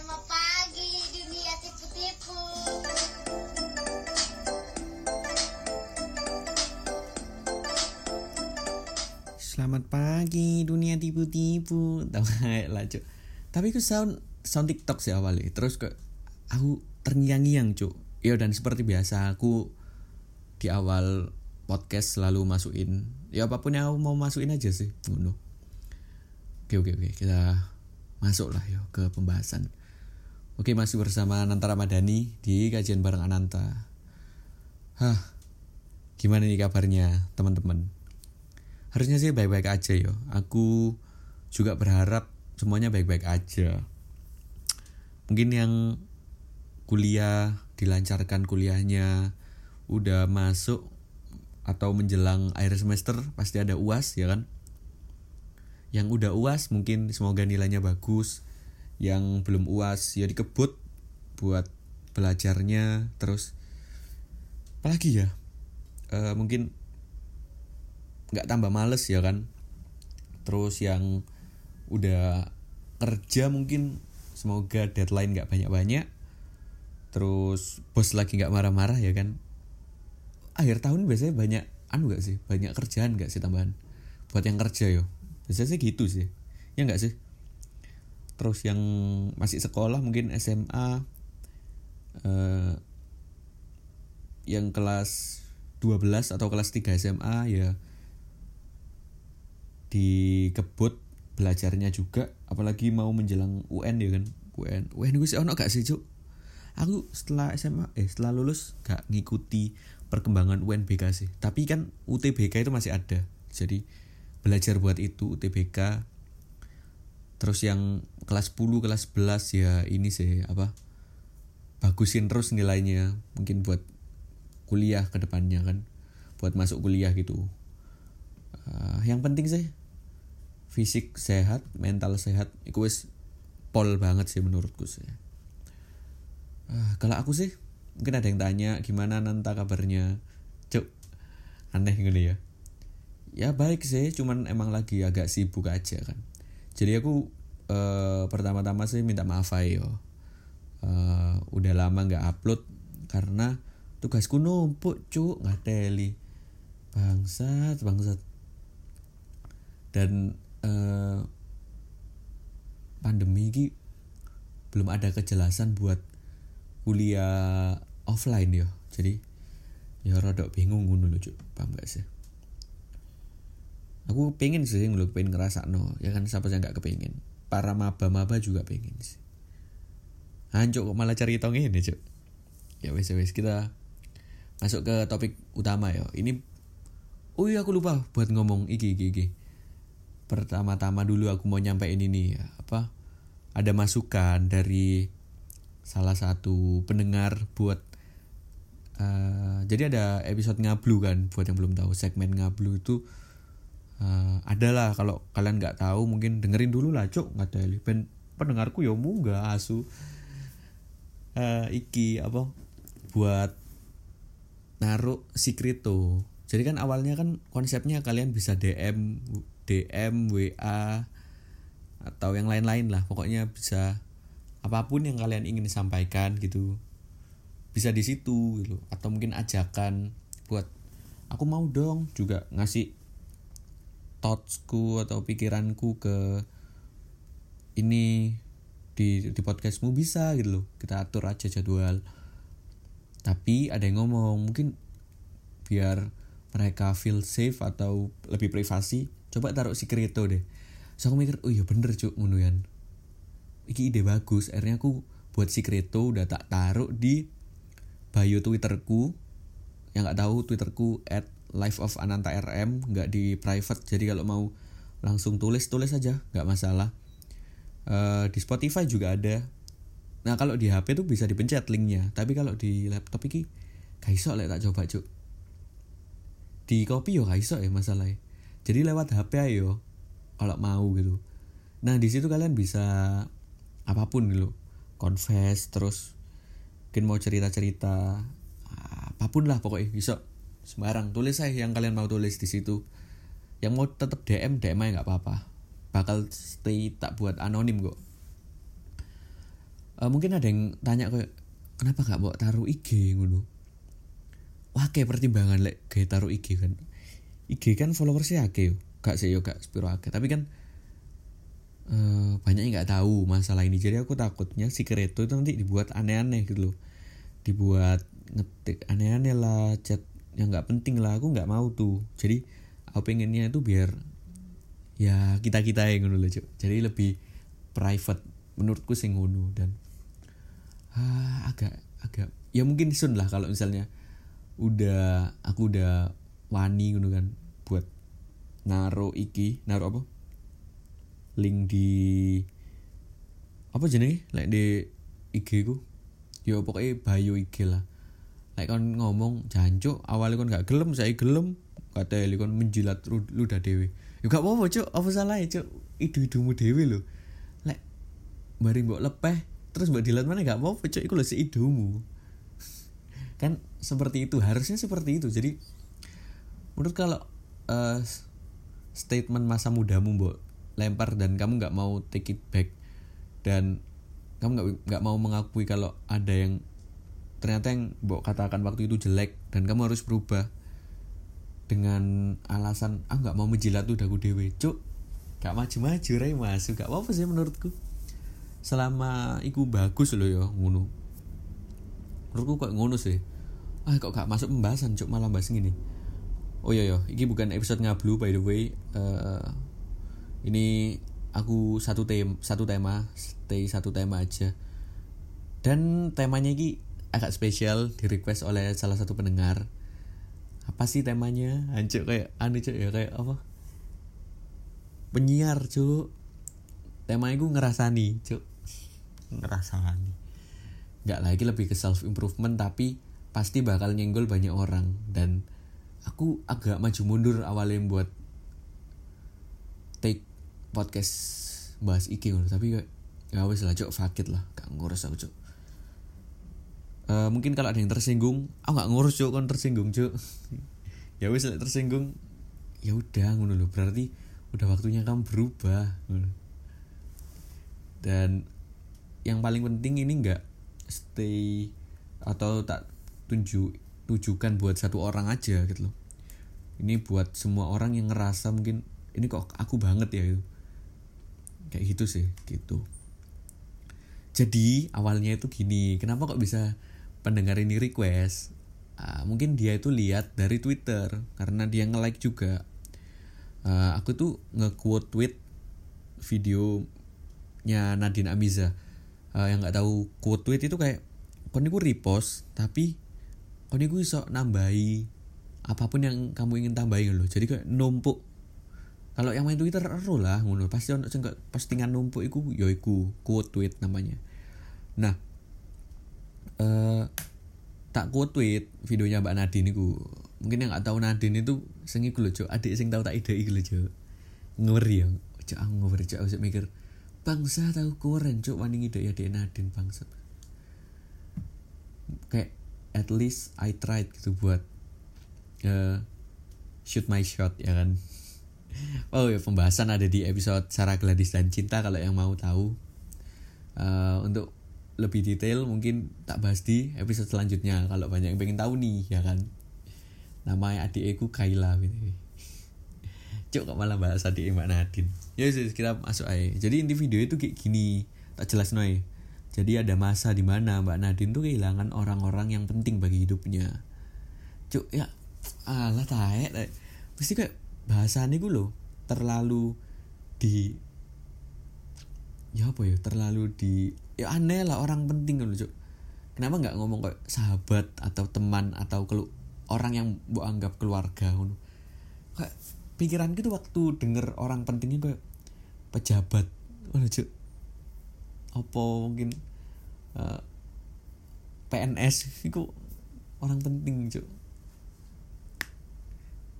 Selamat pagi dunia tipu-tipu. Selamat pagi dunia tipu-tipu. Tahu lah Tapi aku sound sound TikTok sih awalnya. Terus ke aku terngiang-ngiang cuk. Ya dan seperti biasa aku di awal podcast selalu masukin. Ya apa pun yang aku mau masukin aja sih Ngono Oke oke oke. Kita masuk lah ya ke pembahasan Oke masih bersama Ananta Ramadhani di kajian bareng Ananta. Hah Gimana nih kabarnya teman-teman? Harusnya sih baik-baik aja yo aku juga berharap semuanya baik-baik aja. Mungkin yang kuliah dilancarkan kuliahnya udah masuk atau menjelang akhir semester pasti ada uas ya kan? Yang udah uas mungkin semoga nilainya bagus yang belum uas ya dikebut buat belajarnya terus apalagi ya? Eh, mungkin nggak tambah males ya kan? Terus yang udah kerja mungkin semoga deadline nggak banyak-banyak terus bos lagi nggak marah-marah ya kan? Akhir tahun biasanya banyak anu gak sih? Banyak kerjaan gak sih tambahan? Buat yang kerja yo? Biasanya sih gitu sih. Ya nggak sih terus yang masih sekolah mungkin SMA eh, yang kelas 12 atau kelas 3 SMA ya dikebut belajarnya juga apalagi mau menjelang UN ya kan UN UN gue sih ono gak sih cuk? Aku setelah SMA eh setelah lulus gak ngikuti perkembangan UNBK sih. Tapi kan UTBK itu masih ada. Jadi belajar buat itu UTBK terus yang kelas 10 kelas 11 ya ini sih apa bagusin terus nilainya mungkin buat kuliah ke depannya kan buat masuk kuliah gitu. Uh, yang penting sih fisik sehat mental sehat itu wis pol banget sih menurutku sih. Uh, kalau aku sih mungkin ada yang tanya gimana nanta kabarnya? Cuk aneh gitu ya. Ya baik sih cuman emang lagi agak sibuk aja kan jadi aku uh, pertama-tama sih minta maaf ayo uh, udah lama nggak upload karena tugasku numpuk cuk nggak teli bangsat bangsat. Dan eh, pandemi ini belum ada kejelasan buat kuliah offline ya jadi ya rada bingung ngono lho cuk. Paham gak sih aku pengen sih ngeluk pengen ngerasa no ya kan siapa yang nggak kepengen para maba-maba juga pengen sih. Hancur kok malah cari tong ini cuk? Ya wes wes kita masuk ke topik utama ya ini oh iya aku lupa buat ngomong. Iki iki iki. Pertama-tama dulu aku mau nyampein ini ya apa? Ada masukan dari salah satu pendengar buat uh, jadi ada episode ngablu kan buat yang belum tahu. Segmen ngablu itu uh, adalah kalau kalian nggak tahu mungkin dengerin dulu lah cok nggak ada pen pendengarku ya munggah asu. Uh, iki apa buat naruh si kripto jadi kan awalnya kan konsepnya kalian bisa DM DM WA atau yang lain-lain lah. Pokoknya bisa apa pun yang kalian ingin sampaikan gitu. Bisa di situ gitu. Atau mungkin ajakan buat aku mau dong juga ngasih thoughtsku atau pikiranku ke ini di di podcastmu bisa gitu loh. Kita atur aja jadwal. Tapi ada yang ngomong mungkin biar mereka feel safe atau lebih privasi coba taruh si kripto deh. So aku mikir oh iya bener cuk ngunuyan iki ide bagus. Akhirnya aku buat si kripto udah tak taruh di bio twitterku. Yang nggak tahu twitterku at life of ananta rm nggak di private. Jadi kalau mau langsung tulis tulis aja nggak masalah. Uh, di spotify juga ada. Nah kalau di hp tuh bisa dipencet linknya. Tapi kalau di laptop iki kaiso lah tak coba cuk. Di copy yo kaiso ya masalahnya. Jadi lewat HP ayo kalau mau gitu. Nah di situ kalian bisa apa pun gitu. Confess terus mungkin mau cerita cerita apa pun lah pokoknya bisa sembarang tulis saya yang kalian mau tulis di situ. Yang mau tetap DM DM aja nggak apa-apa. Bakal stay tak buat anonim kok. Eh, mungkin ada yang tanya kayak kenapa gak mau taruh IG ngono. Wah kayak pertimbangan lek kayak taruh IG kan. IG kan followersnya akeh gak sih yo gak tapi kan eh banyak yang nggak tahu masalah ini. Jadi aku takutnya si Kreto itu nanti dibuat aneh-aneh gitu loh. Dibuat ngetik aneh-aneh lah chat yang nggak penting lah aku nggak mau tuh. Jadi aku pengennya itu biar ya kita kita yang ngono loh jadi lebih private menurutku sing ngono. Dan ah, agak agak ya mungkin sun lah kalau misalnya udah aku udah wani ngono kan buat naro iki naro apa? Link di apa jenenge? Like di IG ku. Ya pokoknya bio IG lah like kon ngomong jancuk awalnya kon gak gelem saya gelem. Kata kon menjilat ludah dewe ya gak apa-apa cuk. Apa salah ya cuk? Idu-idumu dewe lho. Like mari mbok lepeh terus mbok dilat mana gak apa-apa cuk. Iku lho seidumu. Kan seperti itu harusnya seperti itu. Jadi menurut kalau eh, statement masa mudamu mbok lempar dan kamu nggak mau take it back dan kamu nggak nggak mau mengakui kalau ada yang ternyata yang mbok katakan waktu itu jelek dan kamu harus berubah dengan alasan ah nggak mau menjilat ludahku dewe cuk gak maju-maju rai masuk gak apa-apa sih menurutku. Selama iku bagus loh ya ngono. Menurutku kok ngono sih. Ah kok gak masuk pembahasan cuk malah bahas gini oh iya iya. Ini bukan episode ngablu by the way. Eh, ini aku satu tem satu tema stay satu tema aja. Dan temanya ini agak spesial di request oleh salah satu pendengar. Apa sih temanya? Hancur kayak anu cuk ya kayak apa? Penyiar cuk. Temanya gue ngerasani cuk. Ngerasani. Nggak lagi lebih ke self improvement tapi pasti bakal nyenggol banyak orang. Dan aku agak maju mundur awalnya buat take podcast bahas iki tapi kayak ya wes lah cuk. Fakit lah gak ngurus aku cuk Eh, mungkin kalau ada yang tersinggung aku nggak ngurus cuk kan tersinggung cuk. Ya lah tersinggung ya udah ngono loh berarti udah waktunya kamu berubah dan yang paling penting ini nggak stay atau tak tunjuk tujukan buat satu orang aja gitu loh. Ini buat semua orang yang ngerasa mungkin ini kok aku banget ya gitu. Kayak gitu sih gitu. Jadi awalnya itu gini kenapa kok bisa pendengar ini request Ah, mungkin dia itu lihat dari Twitter karena dia nge-like juga. Ah, aku tuh nge-quote tweet videonya Nadine Amiza. Ah, yang nggak tahu quote tweet itu kayak kon iku repost tapi kon iku iso nambahi apa pun yang kamu ingin tambahin loh jadi kayak numpuk. Kalau yang main Twitter ero lah ngono. Pasti ono postingan numpuk iku ya iku quote tweet namanya. Nah eh tak quote tweet videonya Mbak Nadine iku mungkin yang nggak tahu Nadine itu sing iku lho adik sing tahu tak ide iku lho Cuk. Ngeri ya. Cuk aku ngeri Cuk. Aku mikir bangsa tahu keren Cuk wani ide ya Dek Nadine bangsa. Kayak at least I tried gitu buat eh, shoot my shot ya kan. Oh ya pembahasan ada di episode Sarah Gladys dan Cinta kalau yang mau tahu. Eh, untuk lebih detail mungkin tak bahas di episode selanjutnya kalau banyak yang pengen tahu nih ya kan? Namanya adikku Kaila gitu. Cuk kok malah bahas adik Mbak Nadine Ya wis, kita masuk aja. Jadi inti video itu kayak gini Tak jelas noy. Jadi ada masa di mana Mbak Nadine tuh kehilangan orang-orang yang penting bagi hidupnya. Cuk ya Alah taek. Pasti kayak bahasannya gue loh Terlalu di Ya apa ya Terlalu di Ya aneh lah orang penting loh Cuk. Kenapa nggak ngomong kayak sahabat Atau teman Atau kelu orang yang bu anggap keluarga ngono. Kayak pikiran gitu waktu denger orang pentingnya kayak pejabat Waduh cuk. Apa mungkin eh, PNS itu orang penting cuk.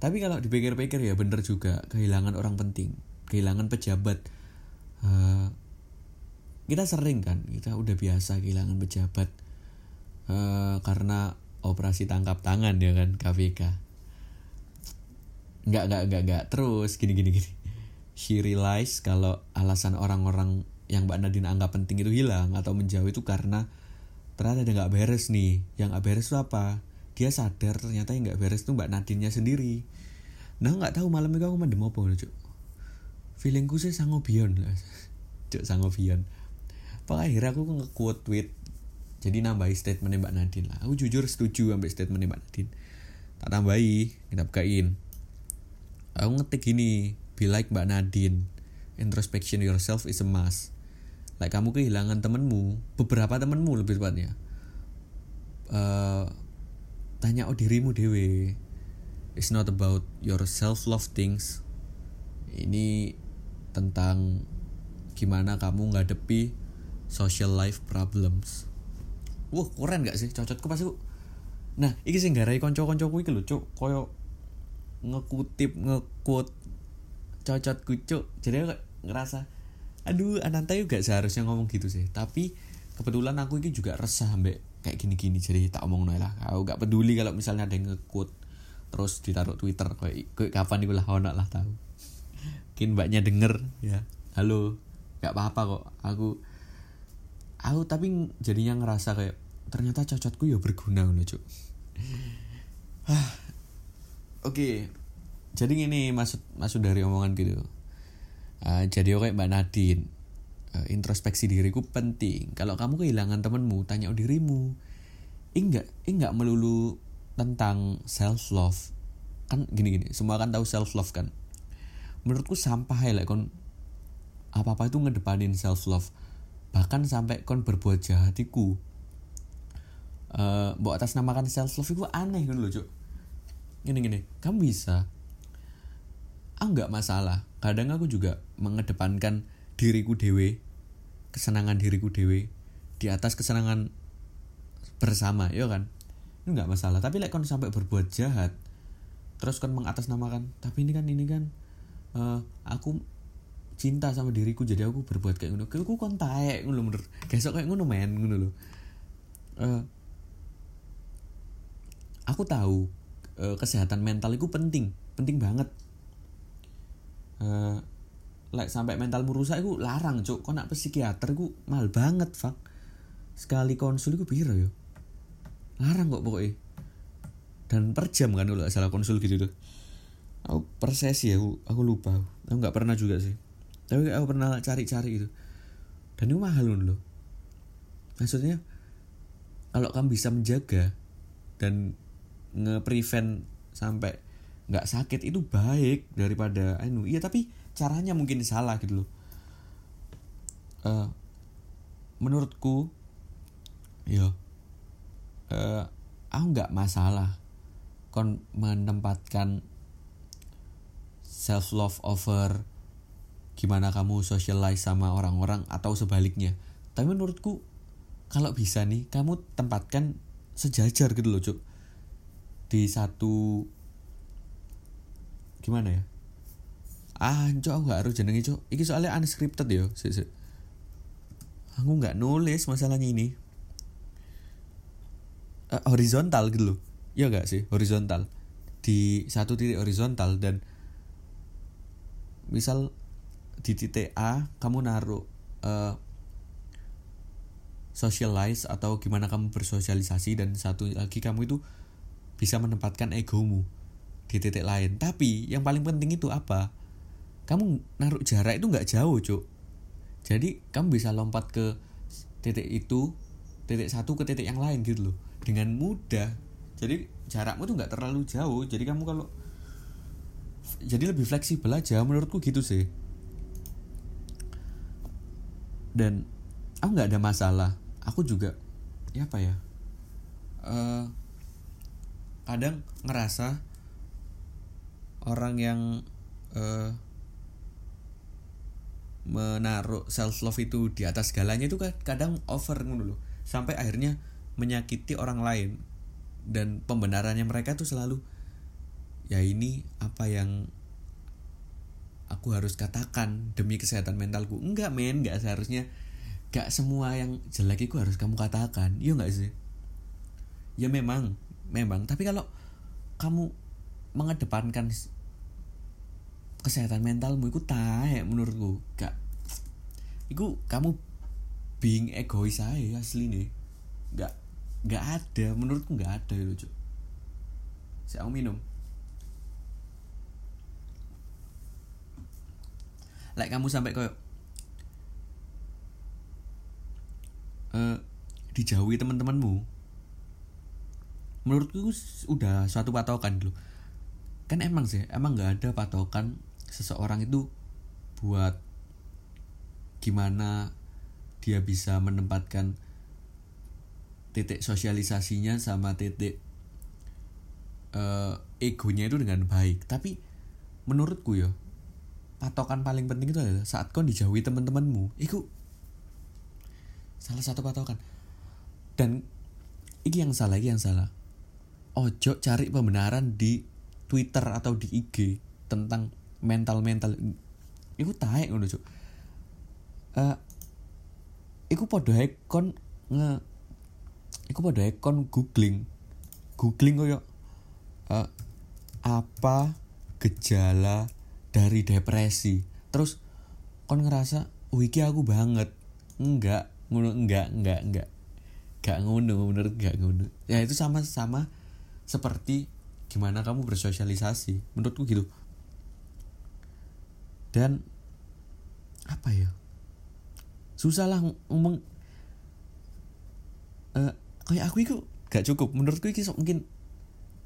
Tapi kalau dipikir-pikir ya bener juga kehilangan orang penting kehilangan pejabat. Eh, kita sering kan kita udah biasa kehilangan pejabat Eh, karena operasi tangkap tangan ya kan KPK nggak nggak nggak nggak. Terus gini gini gini. She realize kalau alasan orang-orang yang Mbak Nadine anggap penting itu hilang atau menjauh itu karena ternyata ada nggak beres nih. Yang nggak beres itu apa? Dia sadar ternyata yang nggak beres itu Mbak Nadine-nya sendiri. Nah nggak tahu malam itu aku mendem apa cuk. Feelingku sih sangobion. Lah cuk sangobion pokoknya akhirnya aku nge-quote tweet? Jadi nambahi statement Mbak Nadine lah. Aku jujur setuju ambil statement Mbak Nadine. Tak tambahi kita bukain. Aku ngetik gini be like Mbak Nadine. Introspection yourself is a must. Like kamu kehilangan temenmu beberapa temenmu lebih tepatnya. Uh, tanya oh dirimu dewe. It's not about your self love things. Ini tentang gimana kamu ngadepi social life problems. Wah keren gak sih? Cocokku pasti nah iki sing garai konco-koncoku iki lho cuk. Koyo ngekutip ngekut cocotku cuk. Jadi aku ngerasa aduh Ananta juga seharusnya ngomong gitu sih. Tapi kebetulan aku ini juga resah ambek kayak gini-gini. Jadi tak omong lah. Aku gak peduli kalau misalnya ada yang ngekut terus ditaruh Twitter. Kayak, kapan itu lah ono lah tahu. Mungkin mbaknya denger ya. Halo gak apa-apa kok. Aku aku tapi jadinya ngerasa kayak ternyata cocotku ya berguna loh cuk. Oke. Okay. jadi ini maksud maksud dari omongan gitu. Uh, jadi oke mbak Nadine. Uh, introspeksi diriku penting. Kalau kamu kehilangan temenmu tanya dirimu. Enggak enggak melulu tentang self love kan gini gini semua kan tahu self love kan? Menurutku sampah ya lah kon apa apa itu ngedepanin self love bahkan sampai kon berbuat jahatiku uh, buat atas namakan self love itu aneh kan loh cuk. Gini gini. Kamu bisa. Ah nggak masalah. Kadang aku juga mengedepankan diriku dewe kesenangan diriku dewe di atas kesenangan bersama ya kan? Itu nggak masalah. Tapi like kon sampai berbuat jahat terus kon mengatasnamakan tapi ini kan ini kan uh, aku cinta sama diriku jadi aku berbuat kayak ngono. Aku kon taek ngono bener besok kayak ngono men ngono loh uh, aku tahu uh, kesehatan mental itu penting penting banget. Uh, like sampai mentalmu rusak itu larang cuk. Kok nak psikiater ku mal banget fuck sekali konsul itu biru yo? Larang kok pokoknya dan per jam kan kalau salah konsul gitu tuh. Aku per sesi ya aku, aku lupa. Aku nggak pernah juga sih tapi aku pernah cari-cari gitu. Dan itu mahal loh maksudnya kalau kamu bisa menjaga dan nge-prevent sampai nggak sakit itu baik daripada anu. Iya tapi caranya mungkin salah gitu loh. Uh, menurutku ya uh, aku nggak masalah kon menempatkan self love over gimana kamu socialize sama orang-orang atau sebaliknya. Tapi menurutku kalau bisa nih kamu tempatkan sejajar gitu loh cuk. Di satu gimana ya? Ah cok aku gak harus jenengi cok ini soalnya unscripted ya sih sih aku nggak nulis masalahnya ini. Uh, horizontal gitu loh. Ya gak sih? Horizontal. Di satu titik horizontal dan misal di titik A kamu naruh uh, socialize atau gimana kamu bersosialisasi dan satu lagi kamu itu bisa menempatkan egomu di titik lain. Tapi yang paling penting itu apa? Kamu naruh jarak itu nggak jauh cuk. Jadi kamu bisa lompat ke titik itu titik satu ke titik yang lain gitu loh dengan mudah. Jadi jarakmu tuh nggak terlalu jauh. Jadi kamu kalau jadi lebih fleksibel aja menurutku gitu sih dan aku nggak ada masalah. Aku juga ya apa ya uh, kadang ngerasa orang yang uh, menaruh self love itu di atas segalanya itu kadang over dulu sampai akhirnya menyakiti orang lain. Dan pembenarannya mereka tuh selalu ya ini apa yang aku harus katakan demi kesehatan mentalku. Enggak men enggak seharusnya. Enggak semua yang jelek itu harus kamu katakan. Iya enggak sih? Ya memang memang. Tapi kalau kamu mengedepankan kesehatan mentalmu iku taek menurutku. Gak iku kamu being egois aja asli nih gak gak ada. Menurutku gak ada itu cuk. Saya mau minum like kamu sampai kayak eh dijauhi teman-temanmu. Menurutku udah suatu patokan gitu kan emang sih emang nggak ada patokan seseorang itu buat gimana dia bisa menempatkan titik sosialisasinya sama titik eh, egonya itu dengan baik. Tapi menurutku ya patokan paling penting itu adalah saat kau dijauhi teman-temanmu. Itu salah satu patokan. Dan ini yang salah ini yang salah. Ojo cari pembenaran di Twitter atau di IG tentang mental mental itu taek ngono cuk. Eh iku podo ae kon nge iku podo ae kon googling. Googling koyo eh, apa gejala dari depresi. Terus kon ngerasa oh iki aku banget. Enggak ngono enggak enggak enggak. Enggak ngono menurut enggak ngono. Ya itu sama sama seperti gimana kamu bersosialisasi. Menurutku gitu. Dan apa ya? Susah lah ngomong eh kayak aku itu gak cukup. Menurutku ini mungkin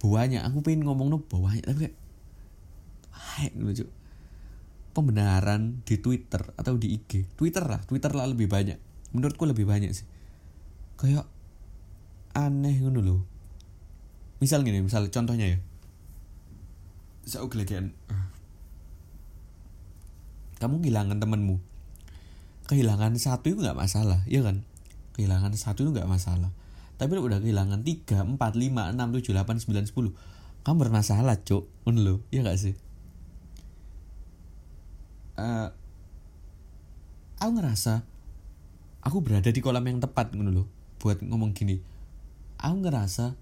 banyak aku pengen ngomong no banyak tapi kayak Hai, lucu. Pembenaran di Twitter atau di IG Twitter lah Twitter lah lebih banyak. Menurutku lebih banyak sih. Kayak aneh ngono loh misal gini misal contohnya ya. Saya gelegean kamu kehilangan temenmu. Kehilangan satu itu nggak masalah iya kan? Kehilangan satu itu nggak masalah. Tapi udah kehilangan tiga empat lima enam tujuh delapan sembilan sepuluh. Kamu bermasalah cok ngono loh iya gak sih Eh, aku ngerasa aku berada di kolam yang tepat loh buat ngomong gini. Aku ngerasa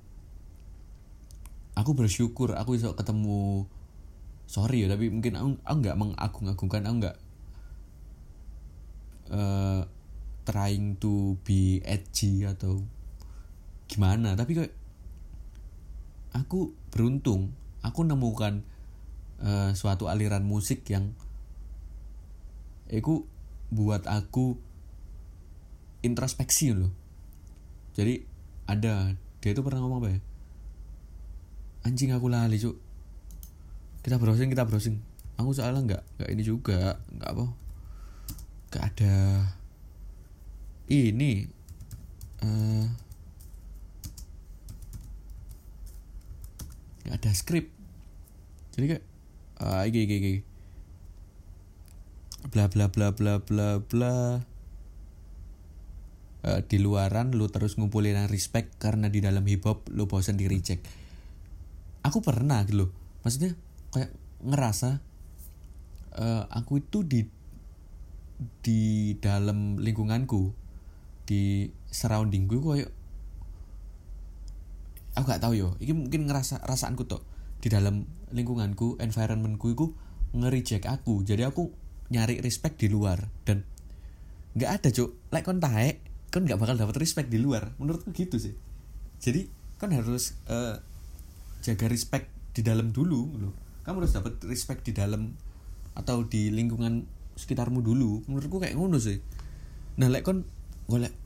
aku bersyukur aku bisa ketemu sorry ya tapi mungkin aku aku nggak mengagung-agungkan aku nggak eh, trying to be edgy atau gimana. Tapi kayak aku beruntung aku nemukan eh, suatu aliran musik yang itu buat aku introspeksi loh jadi ada. Dia itu pernah ngomong apa ya? Anjing aku lali cuk. Kita browsing kita browsing. Aku soalnya nggak nggak ini juga nggak apa. Nggak ada ini. Eh nggak ada skrip jadi kayak ah iki iki iki bla bla bla bla bla bla. Eh, di luaran lu terus ngumpulin yang respect karena di dalam hip hop lu bosan di reject. Aku pernah gitu loh. Maksudnya kayak ngerasa eh, aku itu di di dalam lingkunganku di surroundingku kayak aku gak tahu yo. Ini mungkin ngerasa rasaanku tuh di dalam lingkunganku environmentku itu nge-reject aku. Jadi aku nyari respect di luar dan nggak ada cuk. Like kon taek kon nggak bakal dapat respect di luar. Menurutku gitu sih. Jadi kon harus eh, jaga respect di dalam dulu loh kamu harus dapat respect di dalam atau di lingkungan sekitarmu dulu. Menurutku kayak ngono sih. Nah like kon golek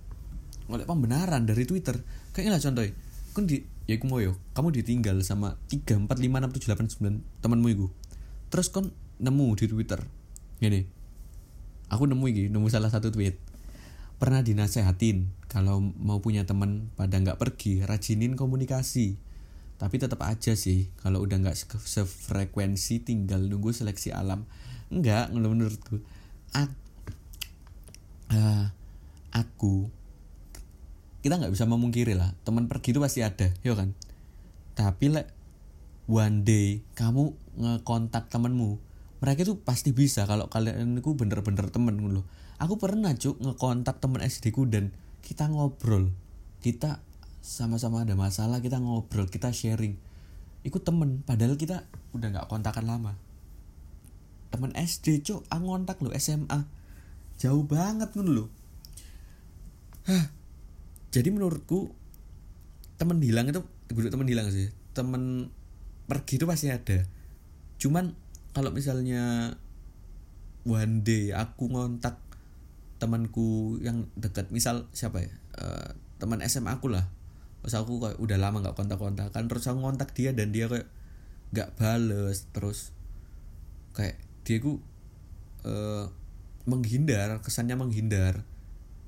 golek pembenaran dari Twitter kayaknya lah contohnya. Kon di ya aku mau yo kamu ditinggal sama 3, 4, 5, 6, 7, 8, 9 temanmu itu terus kon nemu di Twitter gini. Aku nemu iki nemu salah satu tweet. Pernah dinasehatin kalau mau punya teman pada nggak pergi rajinin komunikasi. Tapi tetap aja sih kalau udah nggak se- sefrekuensi tinggal nunggu seleksi alam. Enggak menurutku. A- ah, aku kita nggak bisa memungkiri lah teman pergi itu pasti ada ya kan? Tapi lek one day kamu ngekontak temenmu mereka tuh pasti bisa kalau kalian itu bener-bener temen loh. Aku pernah cuk ngekontak temen SD ku dan kita ngobrol. Kita sama-sama ada masalah kita ngobrol kita sharing. Ikut temen padahal kita udah nggak kontakan lama. Teman SD cok aku ngontak lo SMA jauh banget ngono lo Hah. jadi menurutku teman hilang itu gue teman hilang sih. Teman pergi itu pasti ada. Cuman kalau misalnya one day aku ngontak temanku yang dekat misal siapa ya Eh, teman SMA aku lah. Terus aku kayak udah lama nggak kontak-kontakan terus aku ngontak dia dan dia kayak nggak bales. Terus kayak dia ku eh, menghindar kesannya menghindar.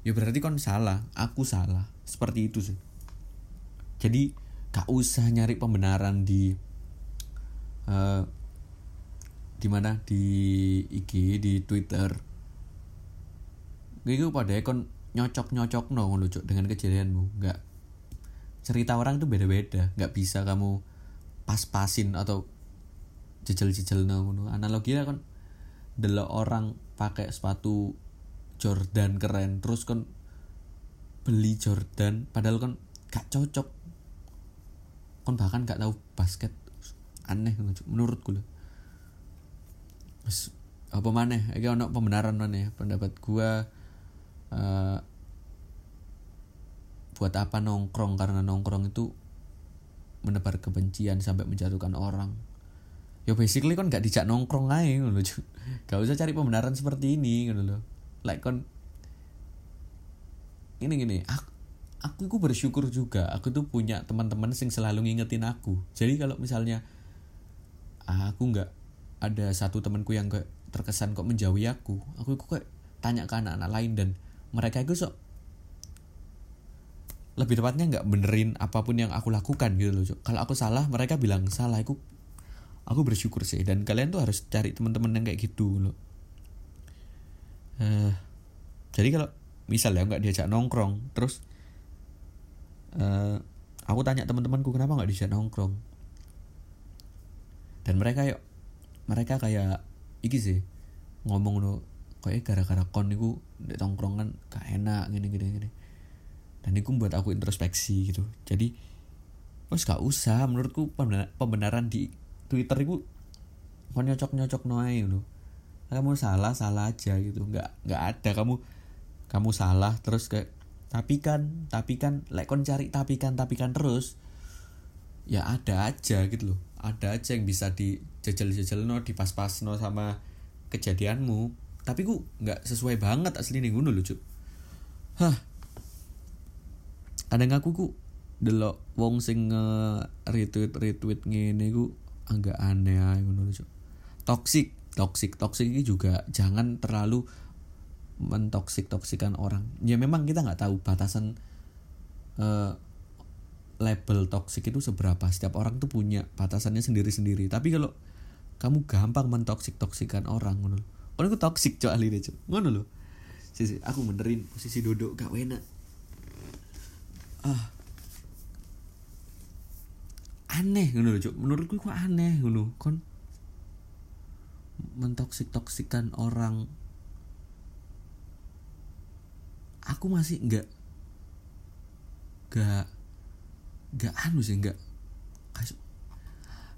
Ya berarti kan salah aku salah. Seperti itu sih. Jadi gak usah nyari pembenaran di eh di mana? Di IG di Twitter. Gue pada kon nyocok nyocok no Cuk, dengan kejadianmu. Nggak. Cerita orang itu beda-beda. Nggak bisa kamu pas-pasin atau jejel-jejel no ngono analoginya kan delok orang pakai sepatu Jordan keren terus kan beli Jordan padahal kan gak cocok. Kan bahkan gak tahu basket. Aneh menurutku loh apa maneh? Iki ono pembenaran maneh. Pendapat gua eh, buat apa nongkrong? Karena nongkrong itu menebar kebencian sampai menjatuhkan orang. Ya basically kan gak dijak nongkrong aja ngono gak usah cari pembenaran seperti ini ngono loh like kon ini gini. Aku aku itu bersyukur juga aku tuh punya teman-teman sing selalu ngingetin aku. Jadi kalau misalnya aku nggak ada satu temanku yang kayak terkesan kok menjauhi aku. Aku kok kayak tanya ke anak-anak lain dan mereka itu sok lebih tepatnya nggak benerin apa pun yang aku lakukan gitu loh Cuk. kalau aku salah mereka bilang salah. Aku aku bersyukur sih. Dan kalian tuh harus cari teman-teman yang kayak gitu loh. Eh, jadi kalau misalnya nggak diajak nongkrong terus eh aku tanya teman-temanku kenapa nggak diajak nongkrong? Dan mereka yuk mereka kayak iki sih ngomong lo kayak gara-gara kon niku di tongkrongan gak enak gini gini gini. Dan itu buat aku introspeksi gitu. Jadi wes gak usah menurutku pembenaran, pembenaran di Twitter itu kon nyocok nyocok noai lo kamu salah salah aja gitu. Nggak nggak ada kamu kamu salah terus kayak tapi kan tapi kan like kon cari tapi kan tapi kan terus ya ada aja gitu loh ada aja yang bisa dijejel-jejel no dipas-pas no sama kejadianmu. Tapi ku nggak sesuai banget asli nih ngono lucu hah. Kadang aku ku delok wong sing nge retweet retweet ngene ku agak aneh ae ngono lucu toxic toxic toxic ini juga jangan terlalu mentoksik toksikan orang. Ya memang kita nggak tahu batasan eh, label toxic itu seberapa? Setiap orang tuh punya batasannya sendiri-sendiri. Tapi kalau kamu gampang mentoksik toksikan orang ngono orang itu toxic cok ahli deh cok. Ngono loh sisi aku benerin posisi duduk gak enak. Ah. Aneh ngono loh cok. Menurutku kok aneh ngono. Kon mentoksik toksikan orang. Aku masih nggak nggak nggak anu sih kas-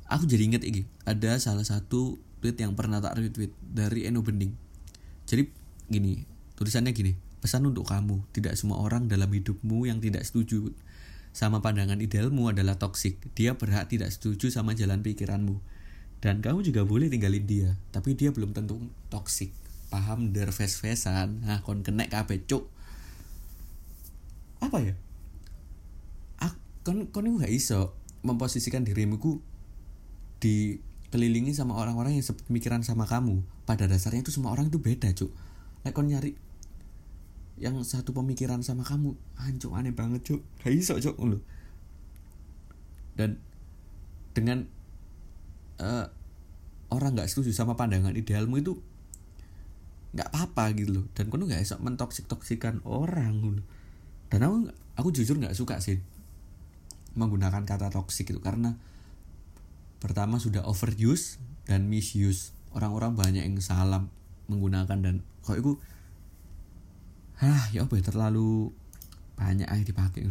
aku jadi inget ini ada salah satu tweet yang pernah tak retweet dari Eno Bening jadi gini tulisannya gini pesan untuk kamu tidak semua orang dalam hidupmu yang tidak setuju sama pandangan idealmu adalah toksik dia berhak tidak setuju sama jalan pikiranmu. Dan kamu juga boleh tinggalin dia tapi dia belum tentu toksik paham der fes-fesan? Nah kon kenek kabeh cuk. Apa ya kon kon iku gak iso memposisikan dirimu ku dikelilingi sama orang-orang yang sepemikiran sama kamu. Pada dasarnya itu semua orang itu beda cuk. Like kon nyari yang satu pemikiran sama kamu hancur aneh banget cuk. Gak iso cuk lu dan dengan eh, orang nggak setuju sama pandangan idealmu itu nggak apa-apa gitu loh dan kono nggak esok mentoksik toksikan orang dan aku aku jujur nggak suka sih menggunakan kata toksik itu karena pertama sudah overuse dan misuse. Orang-orang banyak yang salah menggunakan dan kok itu hah ya apa ya terlalu banyak aja dipakai.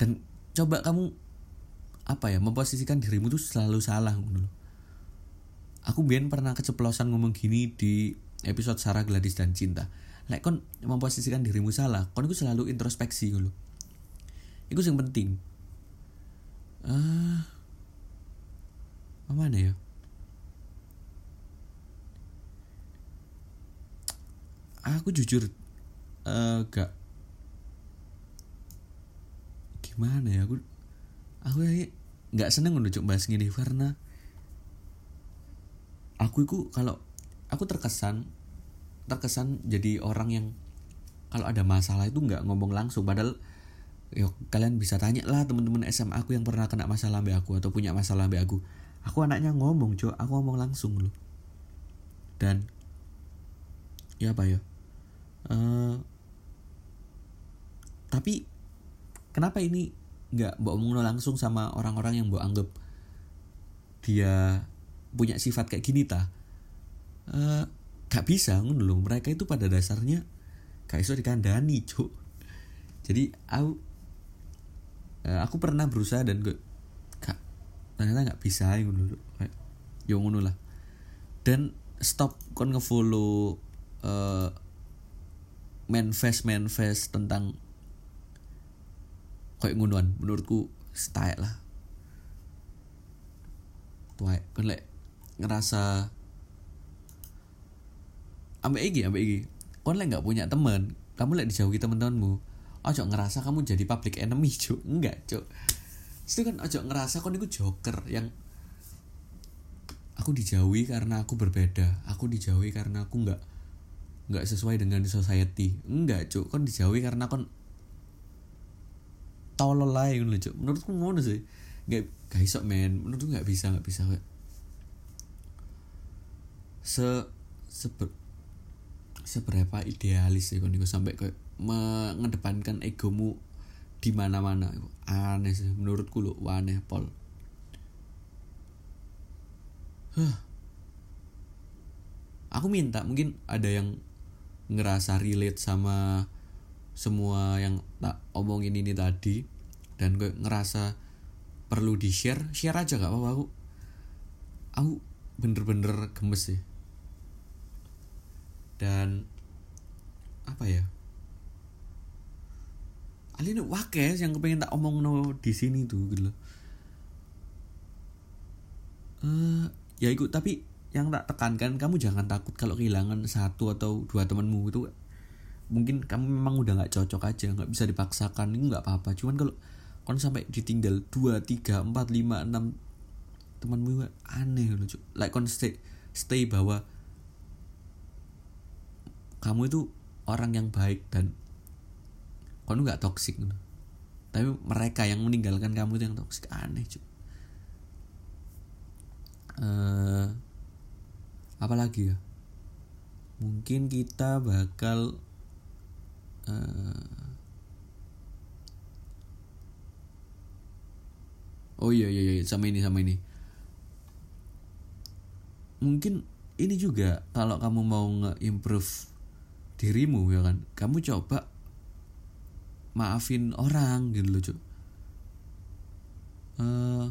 Dan coba kamu apa ya memposisikan dirimu tuh selalu salah loh aku biar pernah keceplosan ngomong gini di episode Sarah Gladys dan Cinta. Like kon memposisikan dirimu salah kon itu selalu introspeksi dulu itu yang penting. Ah. Uh, mana ya? Aku jujur uh, gak gimana ya? Aku aku ya nggak seneng untuk bahas gini karena aku itu kalau aku terkesan terkesan jadi orang yang kalau ada masalah itu nggak ngomong langsung. Padahal yuk kalian bisa tanya lah teman-teman SMA aku yang pernah kena masalah be aku atau punya masalah be aku. Aku anaknya ngomong cok. Aku ngomong langsung loh. Dan ya apa ya? Uh, tapi kenapa ini nggak mbak ngomong langsung sama orang-orang yang mbak anggap dia punya sifat kayak gini ta? Uh, gak bisa ngono mereka itu pada dasarnya gak iso dikandani cuk jadi aku uh, aku pernah berusaha dan gue gak ternyata nggak bisa kayak yo ngono lah. Dan stop kon ngefollow uh, manifest manifest tentang kayak ngunuan menurutku style lah. Tuh kan lek ngerasa ambek iki ambek iki. Kon lek nggak punya teman kamu lek dijauhi teman-temanmu ojo ngerasa kamu jadi public enemy cuk. Enggak cuk. Itu kan ojo ngerasa kon itu joker yang aku dijauhi karena aku berbeda. Aku dijauhi karena aku nggak nggak sesuai dengan society. Enggak cuk. Kon dijauhi karena kon tolol lain loh cuk. Menurutku ngono sih. Nggak gak iso men. Menurutku nggak bisa nggak bisa. Se seber, seberapa idealis ya kon sampai kayak mengedepankan egomu di mana-mana. Aneh sih menurutku lo aneh pol. Huh. aku minta mungkin ada yang ngerasa relate sama semua yang tak omongin ini tadi dan gue ngerasa perlu di share share aja gak apa-apa. Aku aku bener-bener gemes sih. Dan apa ya Alin wakes yang kepengen tak omong no di sini tuh gitu loh. Uh, ya ikut tapi yang tak tekankan kamu jangan takut kalau kehilangan satu atau dua temanmu itu. Mungkin kamu memang udah nggak cocok aja nggak bisa dipaksakan ini nggak apa-apa. Cuman kalau kon sampai ditinggal dua tiga empat lima enam temanmu aneh loh like kon stay stay bahwa kamu itu orang yang baik dan kamu nggak toksik tapi mereka yang meninggalkan kamu itu yang toksik aneh cuy uh, apalagi ya? Mungkin kita bakal uh, oh iya iya iya sama ini sama ini. Mungkin ini juga kalau kamu mau nge-improve dirimu ya kan? Kamu coba maafin orang gitu loh cuy uh,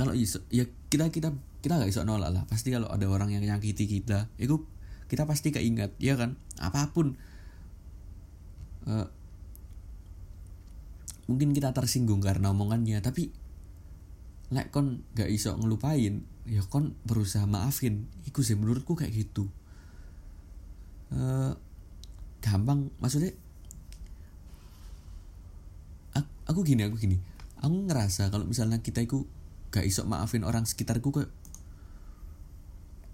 kalau iso ya kita kita kita nggak iso nolak lah. Pasti kalau ada orang yang nyakiti kita itu kita pasti keingat ya kan? Apa pun. Uh, mungkin kita tersinggung karena omongannya tapi like kon gak iso ngelupain ya kon berusaha maafin. Iku sih menurutku kayak gitu gampang maksudnya aku, aku gini aku gini. Aku ngerasa kalau misalnya kita itu gak iso maafin orang sekitarku kayak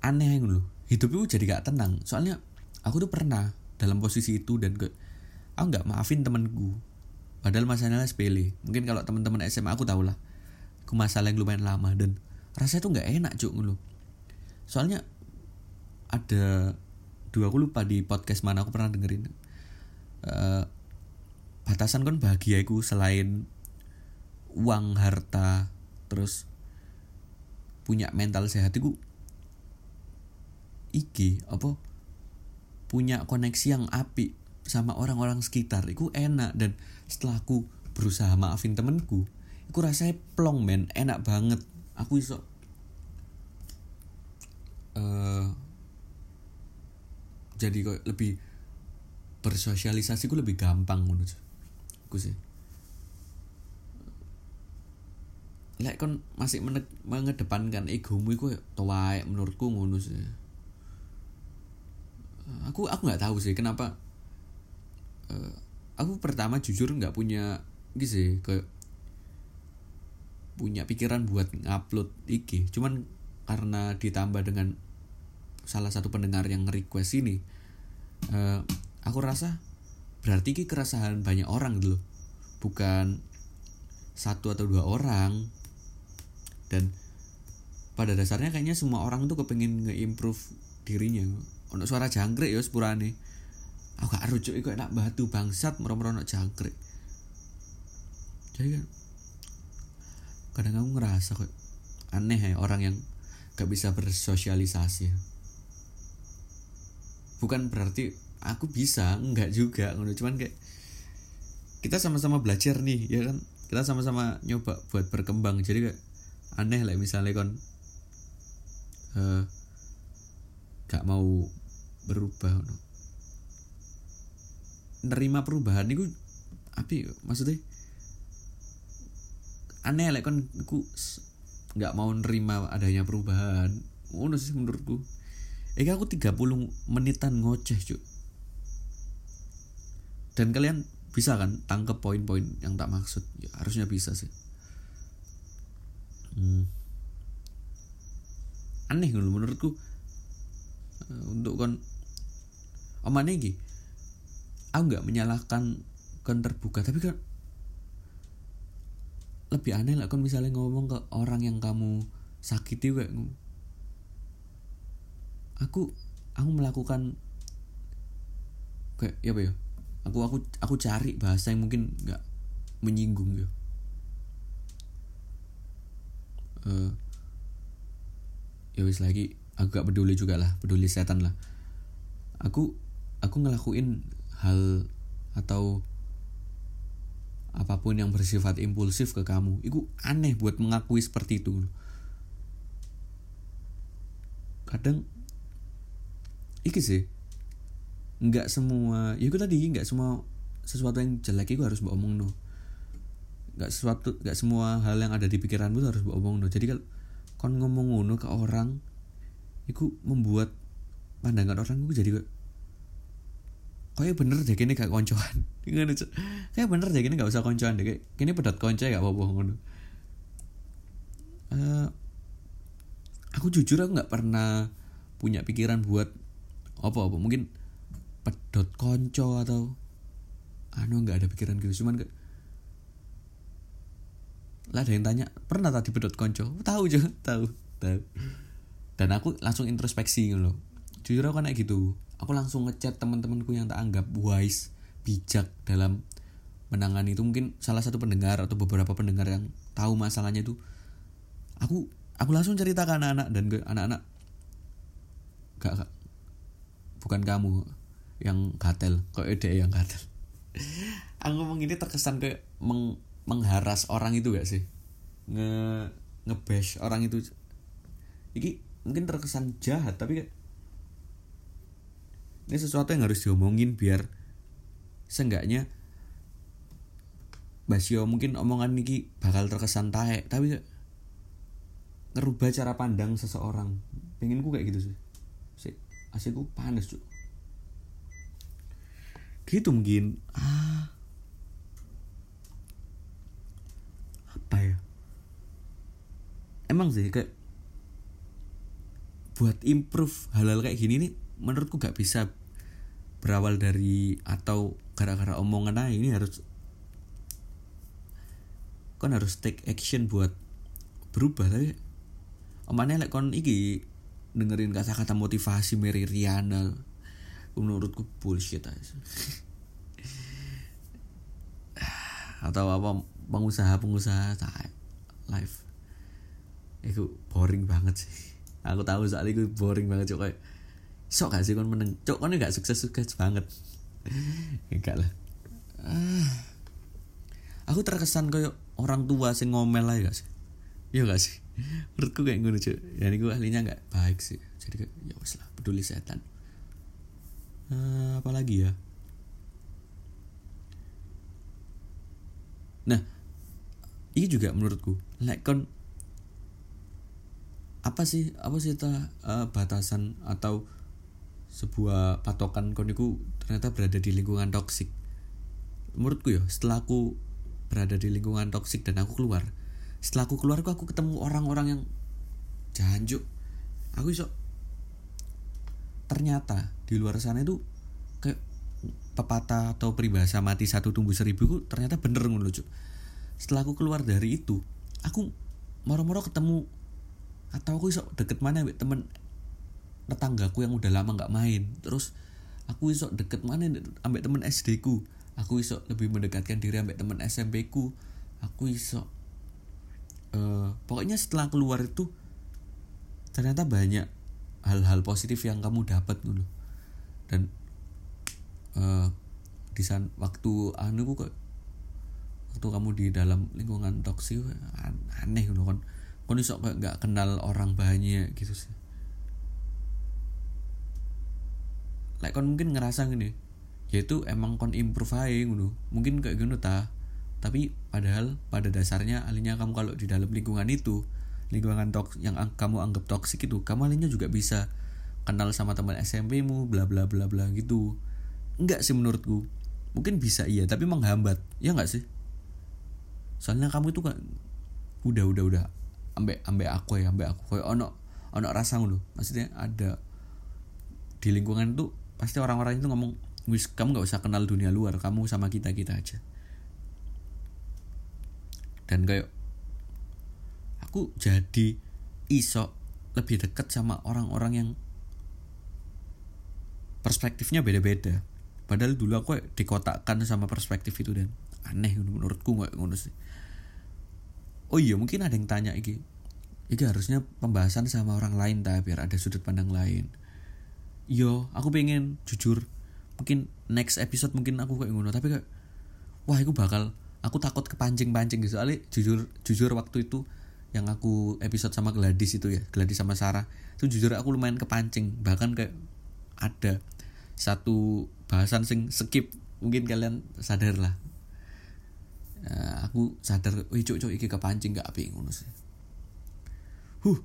aneh loh hidup itu jadi gak tenang. Soalnya aku tuh pernah dalam posisi itu dan kayak aku nggak maafin temenku padahal masalahnya sepele. Mungkin kalau teman-teman SMA aku tau lah. Aku masalah yang lumayan lama dan rasanya tuh nggak enak cuk lu soalnya ada dua aku lupa di podcast mana aku pernah dengerin. Uh, batasan kan bahagiaku selain uang harta terus punya mental sehat itu iki apa? Punya koneksi yang api sama orang-orang sekitar itu enak. Dan setelah aku berusaha maafin temenku aku rasanya plong men. Enak banget. Aku iso eh jadi kok lebih bersosialisasi ku lebih gampang Cuk. aku sih. Lek kon masih mengedepankan egomu iku tuwae menurutku ngono sih. Aku aku nggak tahu sih kenapa eh, aku pertama jujur nggak punya gitu sih kayak punya pikiran buat ngupload IG cuman karena ditambah dengan salah satu pendengar yang request ini eh, aku rasa berarti ini keresahan banyak orang gitu loh. Bukan satu atau dua orang. Dan pada dasarnya kayaknya semua orang tuh kepengen nge-improve dirinya. Untuk suara jangkrik ya sepurane. Aku gak rujuk iku enak batu bangsat merem-merem ono jangkrik. Jadi kan kadang aku ngerasa kok aneh ya orang yang gak bisa bersosialisasi bukan berarti aku bisa enggak juga ngono. Cuman kayak kita sama-sama belajar nih ya kan? Kita sama-sama nyoba buat berkembang. Jadi kayak aneh lah misalnya kon eh gak mau berubah ngono. Nerima perubahan itu api maksudnya aneh lah aku s- nggak mau nerima adanya perubahan. Ngono sih menurutku eh aku 30 menitan ngoceh cuk. Dan kalian bisa kan tangkep poin-poin yang tak maksud? Ya harusnya bisa sih. Hmm. aneh ngono menurutku. Eh, untuk kon omane iki? Aku nggak menyalahkan kon terbuka tapi kan lebih aneh lah kon misalnya ngomong ke orang yang kamu sakiti kayak aku aku melakukan kayak ya apa ya? Aku aku aku cari bahasa yang mungkin nggak menyinggung ya Eh, ya wis lagi aku gak peduli juga lah peduli setan lah. Aku aku ngelakuin hal atau apa pun yang bersifat impulsif ke kamu. Itu aneh buat mengakui seperti itu. Kadang iki sih. Nggak semua ya itu tadi nggak semua sesuatu yang jelek itu harus omong no. Nggak sesuatu nggak semua hal yang ada di pikiranmu harus omong no. Jadi kalau kon ngomong ngono ke orang itu membuat pandangan orang itu jadi kayak bener deh kini gak koncoan. Kayak bener deh kini gak usah koncoan deh. Kini pedot konco gak apa-apa ngono. Eh, aku jujur aku nggak pernah punya pikiran buat apa apa mungkin pedot konco atau anu nggak ada pikiran gitu. Cuman kayak lah ada yang tanya pernah tadi pedot konco? Tahu juga tahu tahu. Dan aku langsung introspeksi gitu loh. Jujur aku kayak gitu. Aku langsung ngechat teman-temanku yang tak anggap wise bijak dalam menangani itu. Mungkin salah satu pendengar atau beberapa pendengar yang tahu masalahnya itu. Aku aku langsung cerita ke anak-anak dan ke anak-anak. Gak, gak bukan kamu yang gatel kok ide yang gatel? Aku ngomong ini terkesan kayak meng, mengharas orang itu gak sih? Nge ngebash orang itu. Ini mungkin terkesan jahat tapi ini sesuatu yang harus diomongin biar seenggaknya Basio mungkin omongan ini bakal terkesan taek tapi ngerubah cara pandang seseorang. Pengenku kayak gitu sih sih asikku panas cuy gitu mungkin. Ah. Apa ya? Emang sih kayak buat improve hal-hal kayak gini nih menurutku gak bisa berawal dari atau gara-gara omongan aja ini harus kan harus take action buat berubah tapi omongannya lek kon iki dengerin kata-kata motivasi Mary Riana. Menurutku bullshit aja. Atau apa pengusaha-pengusaha live itu boring banget sih. Aku tahu soal itu boring banget cok sok gak sih kon meneng? Cok kon gak sukses sukses banget. Enggak lah. Ah. aku terkesan kayak orang tua sing ngomel aja gak sih? Iya gak sih menurutku kayak ngono cuy dan itu ahlinya nggak baik sih. Jadi ya wes lah peduli setan. Eh, apa lagi ya? Nah ini juga menurutku like kon apa sih apa sih ta eh, batasan atau sebuah patokan kon itu ternyata berada di lingkungan toksik? Menurutku ya setelah aku berada di lingkungan toksik dan aku keluar setelah aku keluar aku, ketemu orang-orang yang janjuk aku iso ternyata di luar sana itu kayak pepatah atau peribahasa mati satu tumbuh seribu itu ternyata bener ngono Cuk. setelah aku keluar dari itu aku moro-moro ketemu atau aku iso deket mana temen tetanggaku yang udah lama nggak main. Terus aku iso deket mana ambek temen SD ku. Aku iso lebih mendekatkan diri ambek temen SMP ku. Aku iso eh, pokoknya setelah keluar itu ternyata banyak hal-hal positif yang kamu dapat dulu. Dan eh, di sana waktu anu kok waktu kamu di dalam lingkungan toksik an- aneh gitu kan. Kon iso nggak kenal orang banyak gitu sih. Like kon mungkin ngerasa gini yaitu emang kon improve aja gitu mungkin kayak gitu ta tapi padahal pada dasarnya alinya kamu kalau di dalam lingkungan itu lingkungan toks yang ang- kamu anggap toksik itu kamu alinya juga bisa kenal sama teman SMP mu bla bla bla bla gitu. Enggak sih menurutku. Mungkin bisa iya tapi menghambat. Ya enggak sih? Soalnya kamu itu kan udah udah udah ambek ambek aku ya ambek aku. Kayak ono ono rasa ngono. Maksudnya ada di lingkungan itu pasti orang-orang itu ngomong wis kamu nggak usah kenal dunia luar kamu sama kita kita aja dan kayak aku jadi iso lebih dekat sama orang-orang yang perspektifnya beda-beda. Padahal dulu aku dikotakkan sama perspektif itu dan aneh menurutku nggak ngono sih. Oh iya mungkin ada yang tanya iki. Iki harusnya pembahasan sama orang lain ta biar ada sudut pandang lain. Yo aku pengen jujur. Mungkin next episode mungkin aku kayak ngono tapi kayak wah aku bakal aku takut kepancing-pancing gitu. Soalnya jujur jujur waktu itu yang aku episode sama Gladys itu ya Gladys sama Sarah itu jujur aku lumayan kepancing. Bahkan kayak ada satu bahasan sing skip mungkin kalian sadar lah. Ya, aku sadar wih cuk cuk iki kepancing gak api ngono sih. Huh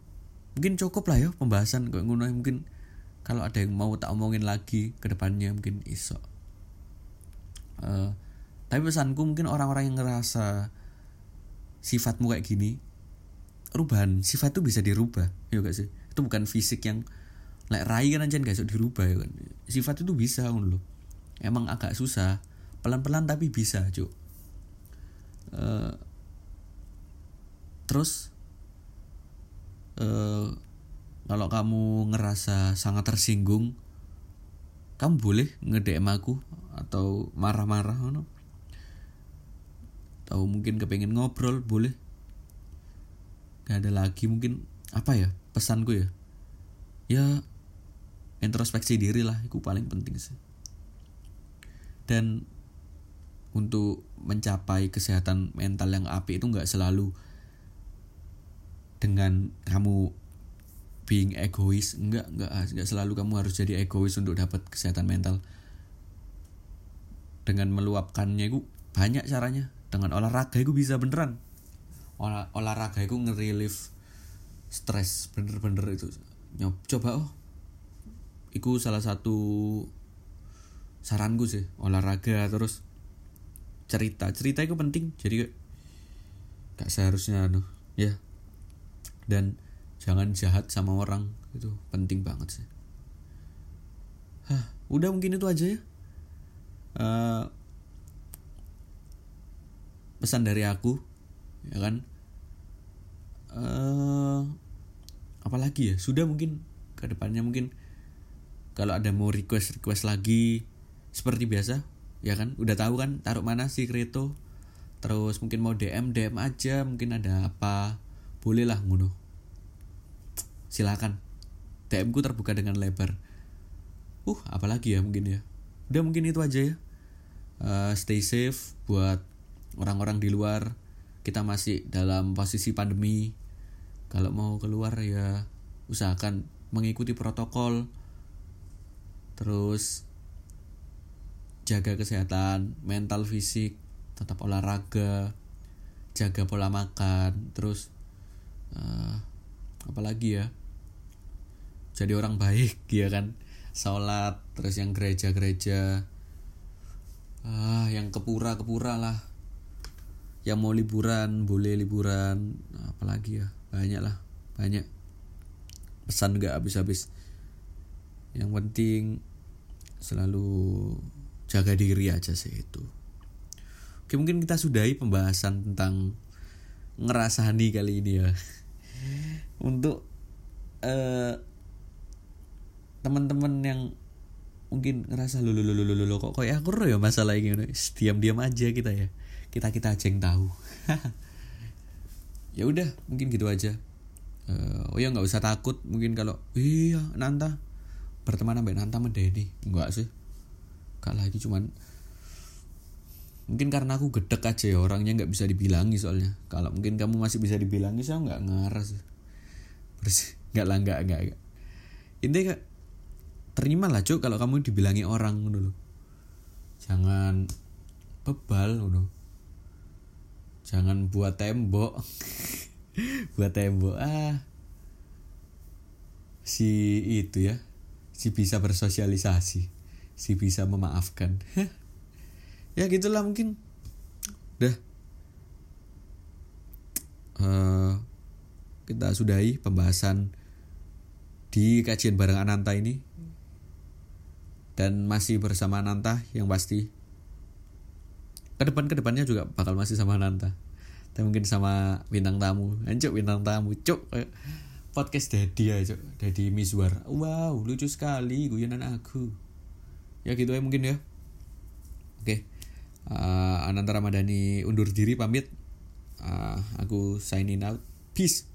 mungkin cukup lah ya pembahasan kayak ngono. Mungkin kalau ada yang mau tak omongin lagi ke depannya mungkin iso. Eh, tapi pesanku mungkin orang-orang yang ngerasa sifatmu kayak gini perubahan sifat itu bisa dirubah ya gak sih? Itu bukan fisik yang like rai kan aja gak dirubah ya kan? Sifat itu bisa ngono loh emang agak susah pelan-pelan tapi bisa cuk. Eh, terus eh kalau kamu ngerasa sangat tersinggung kamu boleh nge-DM aku atau marah-marah no? Atau mungkin kepengen ngobrol boleh. Gak ada lagi mungkin apa ya pesanku ya. Ya introspeksi diri lah itu paling penting sih. Dan untuk mencapai kesehatan mental yang api itu nggak selalu dengan kamu being egois. Nggak nggak nggak selalu kamu harus jadi egois untuk dapat kesehatan mental. Dengan meluapkannya itu banyak caranya dengan olahraga itu bisa beneran. Olah, olahraga itu nge-relief stres bener-bener itu. Nyob, coba oh. Itu salah satu saranku sih olahraga terus cerita. Cerita itu penting jadi gak seharusnya anu ya. Dan jangan jahat sama orang itu penting banget sih. Hah, udah mungkin itu aja ya. Eh, pesan dari aku ya kan? Eh apalagi ya? Sudah mungkin ke depannya mungkin kalau ada mau request request lagi seperti biasa ya kan? Udah tahu kan taruh mana sih Kreto? Terus mungkin mau DM DM aja mungkin ada apa? Boleh lah ngono. Silakan. DM ku terbuka dengan lebar. Uh apalagi ya mungkin ya? Udah mungkin itu aja ya. Eh, stay safe buat orang-orang di luar kita masih dalam posisi pandemi. Kalau mau keluar ya usahakan mengikuti protokol. Terus jaga kesehatan mental fisik tetap olahraga jaga pola makan terus uh, apalagi ya? Jadi orang baik ya kan? Sholat terus yang gereja-gereja. Ah yang kepura kepura lah yang mau liburan boleh liburan. Apalagi ya? Banyak lah banyak. Pesan gak habis-habis. Yang penting selalu jaga diri aja sih itu. Oke mungkin kita sudahi pembahasan tentang ngerasani kali ini ya. Untuk uh, teman-teman yang mungkin ngerasa lu lu lu lu lu kok kayak aku ya masalah ini. Diam diam aja kita ya kita kita aja yang tahu. Ya udah mungkin gitu aja. Uh, oh ya nggak usah takut mungkin kalau iya nanta. Berteman sampai nanta medeni enggak sih. Gak lagi cuman mungkin karena aku gedek aja ya orangnya nggak bisa dibilangi soalnya. Kalau mungkin kamu masih bisa dibilangi saya nggak ngeras bersih nggak lah nggak nggak intinya terima lah cuk kalau kamu dibilangi orang dulu. Jangan bebal dulu jangan buat tembok. Buat tembok. Ah. Si itu ya. Si bisa bersosialisasi. Si bisa memaafkan. Ya gitulah mungkin. Udah uh, kita sudahi pembahasan di kajian bareng Ananta ini. Dan masih bersama Nanta yang pasti. Ke depan ke depannya juga bakal masih sama Nanta tapi mungkin sama bintang tamu. Anjuk bintang tamu cuk. Podcast Daddy ya cuk. Daddy Miswar wow lucu sekali guyonan aku. Ya gitu ya mungkin ya. Oke. Uh, Ananta Ramadhani undur diri pamit. Uh, aku signing out. Peace